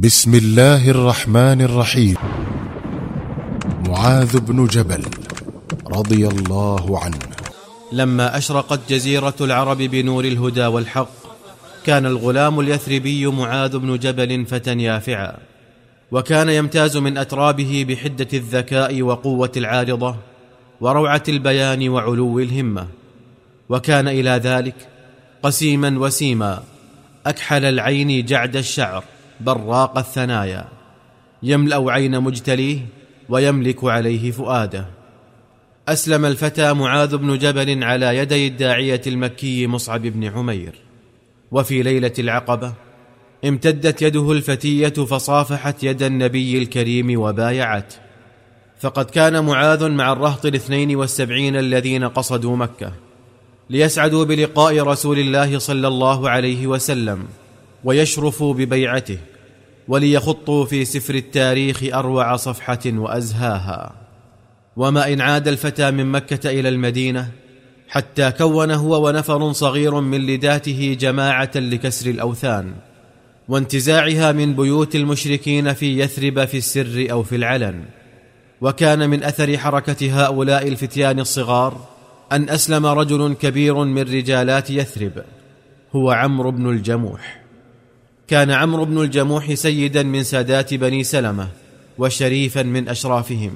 بسم الله الرحمن الرحيم معاذ بن جبل رضي الله عنه لما أشرقت جزيرة العرب بنور الهدى والحق كان الغلام اليثربي معاذ بن جبل فتى يافعا. وكان يمتاز من أترابه بحدة الذكاء وقوة العارضة وروعة البيان وعلو الهمة. وكان إلى ذلك قسيما وسيما أكحل العين جعد الشعر. براق الثنايا يملأ عين مجتليه ويملك عليه فؤاده. أسلم الفتى معاذ بن جبل على يدي الداعية المكي مصعب بن عمير. وفي ليلة العقبة امتدت يده الفتية فصافحت يد النبي الكريم وبايعته. فقد كان معاذ مع الرهط الاثنين والسبعين الذين قصدوا مكة ليسعدوا بلقاء رسول الله صلى الله عليه وسلم ويشرفوا ببيعته. وليخطوا في سفر التاريخ أروع صفحة وأزهاها. وما إن عاد الفتى من مكة إلى المدينة حتى كون هو ونفر صغير من لداته جماعة لكسر الأوثان وانتزاعها من بيوت المشركين في يثرب في السر أو في العلن. وكان من أثر حركة هؤلاء الفتيان الصغار أن أسلم رجل كبير من رجالات يثرب هو عمرو بن الجموح. كان عمرو بن الجموح سيدا من سادات بني سلمة وشريفا من أشرافهم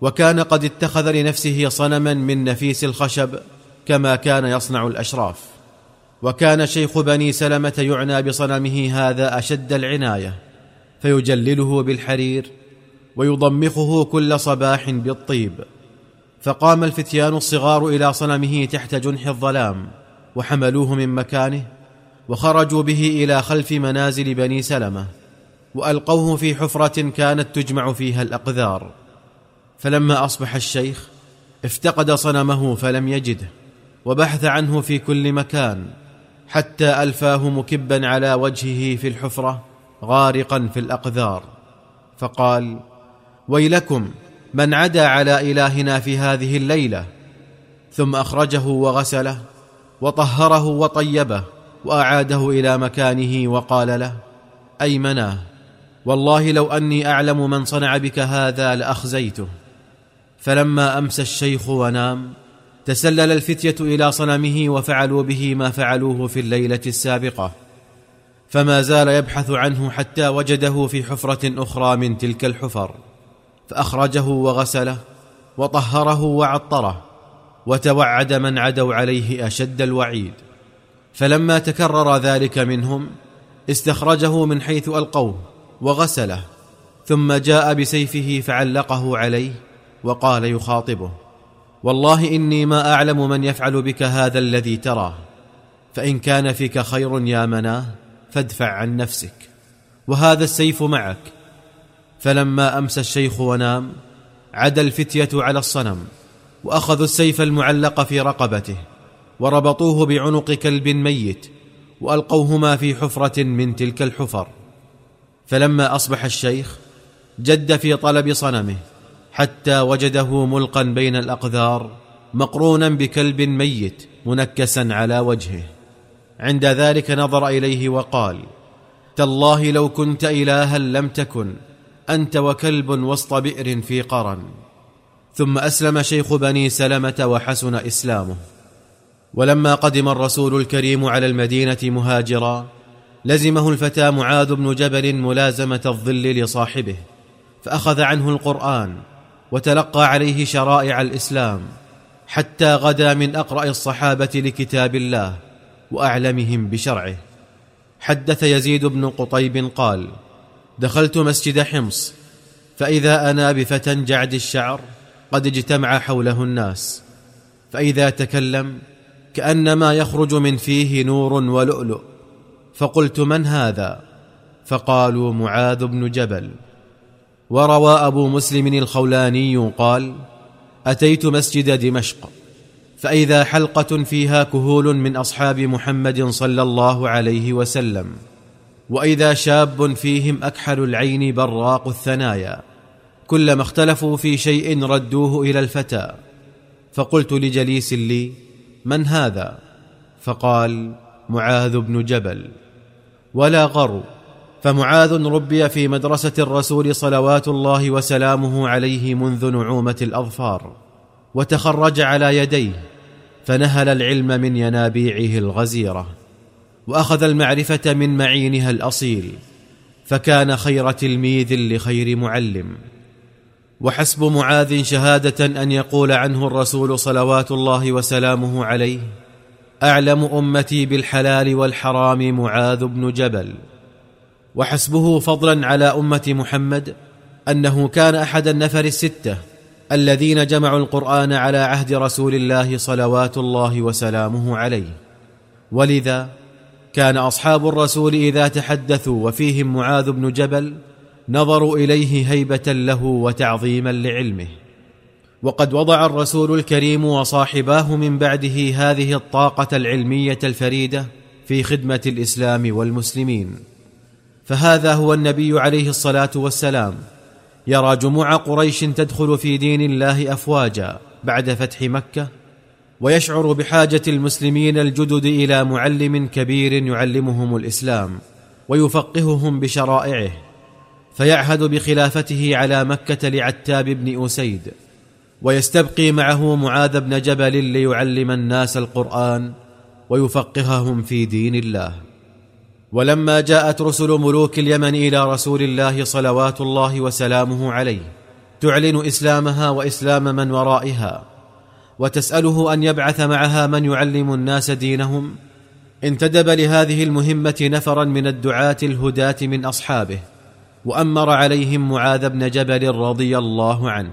وكان قد اتخذ لنفسه صنما من نفيس الخشب كما كان يصنع الأشراف. وكان شيخ بني سلمة يعنى بصنمه هذا أشد العناية فيجلله بالحرير ويضمخه كل صباح بالطيب. فقام الفتيان الصغار إلى صنمه تحت جنح الظلام وحملوه من مكانه وخرجوا به إلى خلف منازل بني سلمة وألقوه في حفرة كانت تجمع فيها الأقذار. فلما أصبح الشيخ افتقد صنمه فلم يجده وبحث عنه في كل مكان حتى ألفاه مكبا على وجهه في الحفرة غارقا في الأقذار. فقال ويلكم من عدا على إلهنا في هذه الليلة. ثم أخرجه وغسله وطهره وطيبه وأعاده إلى مكانه وقال له أيمناه والله لو أني أعلم من صنع بك هذا لأخزيته. فلما امسى الشيخ ونام تسلل الفتية إلى صنمه وفعلوا به ما فعلوه في الليلة السابقة. فما زال يبحث عنه حتى وجده في حفرة أخرى من تلك الحفر. فأخرجه وغسله وطهره وعطره وتوعد من عدوا عليه أشد الوعيد. فلما تكرر ذلك منهم استخرجه من حيث ألقوه وغسله ثم جاء بسيفه فعلقه عليه وقال يخاطبه والله إني ما أعلم من يفعل بك هذا الذي تراه فإن كان فيك خير يا مناه فادفع عن نفسك وهذا السيف معك. فلما امسى الشيخ ونام عدا الفتية على الصنم وأخذوا السيف المعلق في رقبته وربطوه بعنق كلب ميت وألقوهما في حفرة من تلك الحفر. فلما أصبح الشيخ جد في طلب صنمه حتى وجده ملقا بين الأقذار مقرونا بكلب ميت منكسا على وجهه. عند ذلك نظر إليه وقال تالله لو كنت إلها لم تكن أنت وكلب وسط بئر في قرن. ثم أسلم شيخ بني سلمة وحسن إسلامه. ولما قدم الرسول الكريم على المدينة مهاجرا لزمه الفتى معاذ بن جبل ملازمة الظل لصاحبه فأخذ عنه القرآن وتلقى عليه شرائع الإسلام حتى غدا من أقرأ الصحابة لكتاب الله وأعلمهم بشرعه. حدث يزيد بن قطيب قال دخلت مسجد حمص فإذا أنا بفتى جعد الشعر قد اجتمع حوله الناس فإذا تكلم كأنما يخرج من فيه نور ولؤلؤ. فقلت من هذا؟ فقالوا معاذ بن جبل. وروى أبو مسلم الخولاني قال أتيت مسجد دمشق فإذا حلقة فيها كهول من أصحاب محمد صلى الله عليه وسلم وإذا شاب فيهم أكحل العين براق الثنايا كلما اختلفوا في شيء ردوه إلى الفتى. فقلت لجليس لي من هذا فقال معاذ بن جبل ولا غروا فمعاذ ربي في مدرسة الرسول صلوات الله وسلامه عليه منذ نعومة الأظفار وتخرج على يديه فنهل العلم من ينابيعه الغزيرة وأخذ المعرفة من معينها الأصيل فكان خير تلميذ لخير معلم وحسب معاذ شهادة أن يقول عنه الرسول صلوات الله وسلامه عليه أعلم أمتي بالحلال والحرام معاذ بن جبل. وحسبه فضلا على أمة محمد أنه كان أحد النفر الستة الذين جمعوا القرآن على عهد رسول الله صلوات الله وسلامه عليه. ولذا كان أصحاب الرسول إذا تحدثوا وفيهم معاذ بن جبل نظروا إليه هيبة له وتعظيما لعلمه. وقد وضع الرسول الكريم وصاحباه من بعده هذه الطاقة العلمية الفريدة في خدمة الإسلام والمسلمين. فهذا هو النبي عليه الصلاة والسلام. يرى جموع قريش تدخل في دين الله أفواجا بعد فتح مكة ويشعر بحاجة المسلمين الجدد إلى معلم كبير يعلمهم الإسلام ويفقههم بشرائعه. فيعهد بخلافته على مكة لعتاب بن أسيد ويستبقي معه معاذ بن جبل ليعلم الناس القرآن ويفقههم في دين الله. ولما جاءت رسل ملوك اليمن إلى رسول الله صلوات الله وسلامه عليه تعلن إسلامها وإسلام من ورائها وتسأله أن يبعث معها من يعلم الناس دينهم انتدب لهذه المهمة نفرا من الدعاة الهداة من أصحابه. وأمر عليهم معاذ بن جبل رضي الله عنه.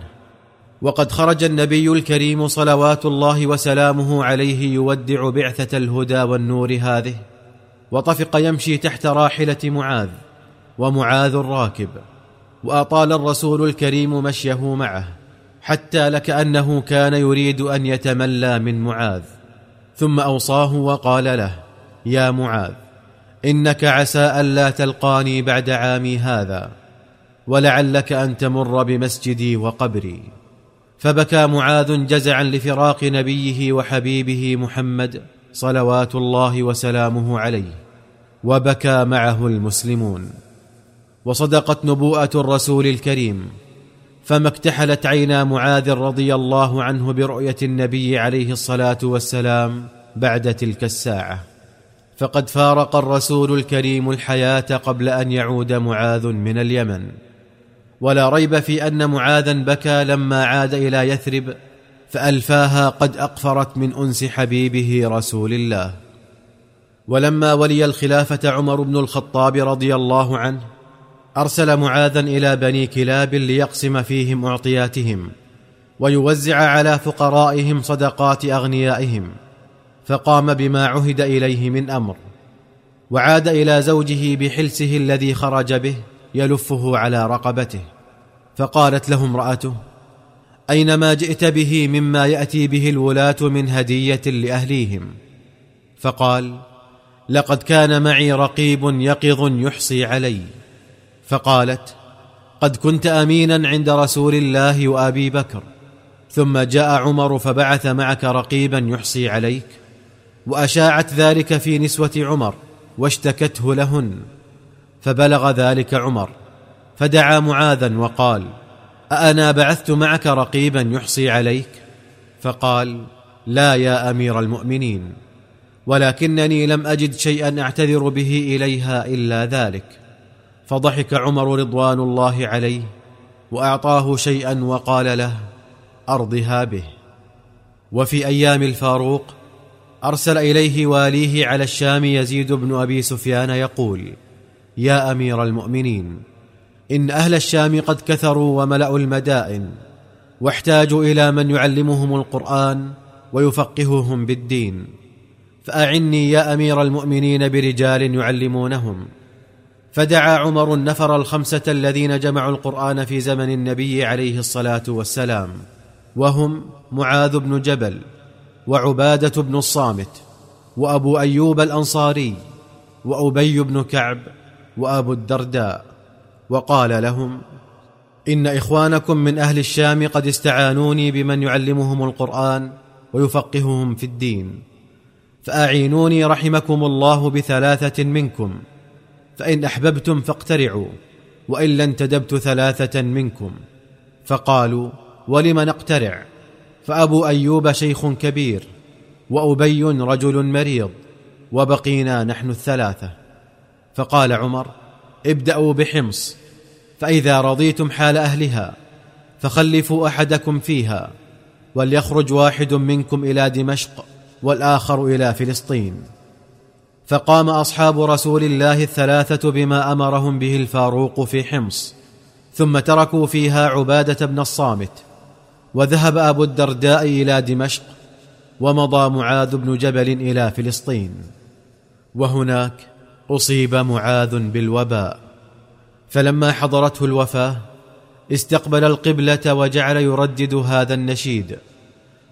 وقد خرج النبي الكريم صلوات الله وسلامه عليه يودع بعثة الهدى والنور هذه وطفق يمشي تحت راحلة معاذ ومعاذ راكب وأطال الرسول الكريم مشيه معه حتى لكأنه كان يريد أن يتملى من معاذ. ثم أوصاه وقال له يا معاذ إنك عسى الا تلقاني بعد عامي هذا ولعلك أن تمر بمسجدي وقبري. فبكى معاذ جزعا لفراق نبيه وحبيبه محمد صلوات الله وسلامه عليه. وبكى معه المسلمون. وصدقت نبوءة الرسول الكريم. فما اكتحلت عينا معاذ رضي الله عنه برؤية النبي عليه الصلاة والسلام بعد تلك الساعة. فقد فارق الرسول الكريم الحياة قبل أن يعود معاذ من اليمن. ولا ريب في أن معاذا بكى لما عاد إلى يثرب فألفاها قد أقفرت من أنس حبيبه رسول الله. ولما ولي الخلافة عمر بن الخطاب رضي الله عنه أرسل معاذا إلى بني كلاب ليقسم فيهم أعطياتهم ويوزع على فقرائهم صدقات أغنيائهم. فقام بما عهد إليه من أمر وعاد إلى زوجه بحلسه الذي خرج به يلفه على رقبته فقالت له امرأته اين ما جئت به مما يأتي به الولاة من هدية لأهليهم؟ فقال لقد كان معي رقيب يقظ يحصي علي. فقالت قد كنت أمينا عند رسول الله وأبي بكر ثم جاء عمر فبعث معك رقيبا يحصي عليك. وأشاعت ذلك في نسوة عمر واشتكته لهن فبلغ ذلك عمر فدعا معاذا وقال أأنا بعثت معك رقيبا يحصي عليك؟ فقال لا يا أمير المؤمنين ولكنني لم أجد شيئا أعتذر به إليها إلا ذلك فضحك عمر رضوان الله عليه وأعطاه شيئا وقال له أرضها به. وفي أيام الفاروق أرسل إليه واليه على الشام يزيد بن أبي سفيان يقول يا أمير المؤمنين إن أهل الشام قد كثروا وملأوا المدائن واحتاجوا إلى من يعلمهم القرآن ويفقههم بالدين فأعني يا أمير المؤمنين برجال يعلمونهم. فدعا عمر النفر الخمسة الذين جمعوا القرآن في زمن النبي عليه الصلاة والسلام وهم معاذ بن جبل وعبادة بن الصامت وأبو أيوب الأنصاري وأبي بن كعب وأبو الدرداء وقال لهم إن إخوانكم من أهل الشام قد استعانوني بمن يعلمهم القرآن ويفقههم في الدين فأعينوني رحمكم الله بثلاثة منكم فإن أحببتم فاقترعوا والا انتدبت ثلاثة منكم فقالوا ولم نقترع؟ فأبو أيوب شيخ كبير وأبي رجل مريض وبقينا نحن الثلاثة. فقال عمر ابدأوا بحمص فإذا رضيتم حال أهلها فخلفوا أحدكم فيها وليخرج واحد منكم إلى دمشق والآخر إلى فلسطين. فقام أصحاب رسول الله الثلاثة بما أمرهم به الفاروق في حمص ثم تركوا فيها عبادة بن الصامت. وذهب أبو الدرداء إلى دمشق ومضى معاذ بن جبل إلى فلسطين. وهناك أصيب معاذ بالوباء. فلما حضرته الوفاة استقبل القبلة وجعل يردد هذا النشيد.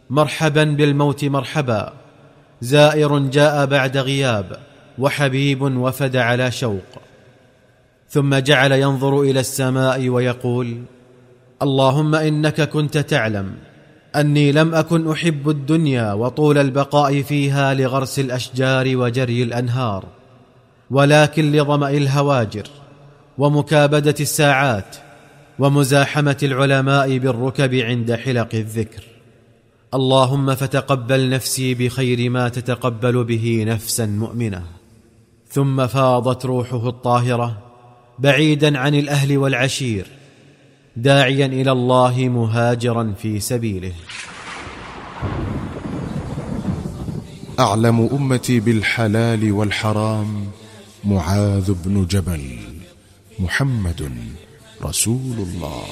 مرحبا بالموت مرحبا. زائر جاء بعد غياب وحبيب وفد على شوق. ثم جعل ينظر إلى السماء ويقول اللهم إنك كنت تعلم أني لم أكن أحب الدنيا وطول البقاء فيها لغرس الأشجار وجري الأنهار ولكن لظمأ الهواجر ومكابدة الساعات ومزاحمة العلماء بالركب عند حلق الذكر. اللهم فتقبل نفسي بخير ما تتقبل به نفسا مؤمنة. ثم فاضت روحه الطاهرة بعيدا عن الأهل والعشير داعيا إلى الله مهاجرا في سبيله. أعلم أمتي بالحلال والحرام معاذ بن جبل محمد رسول الله.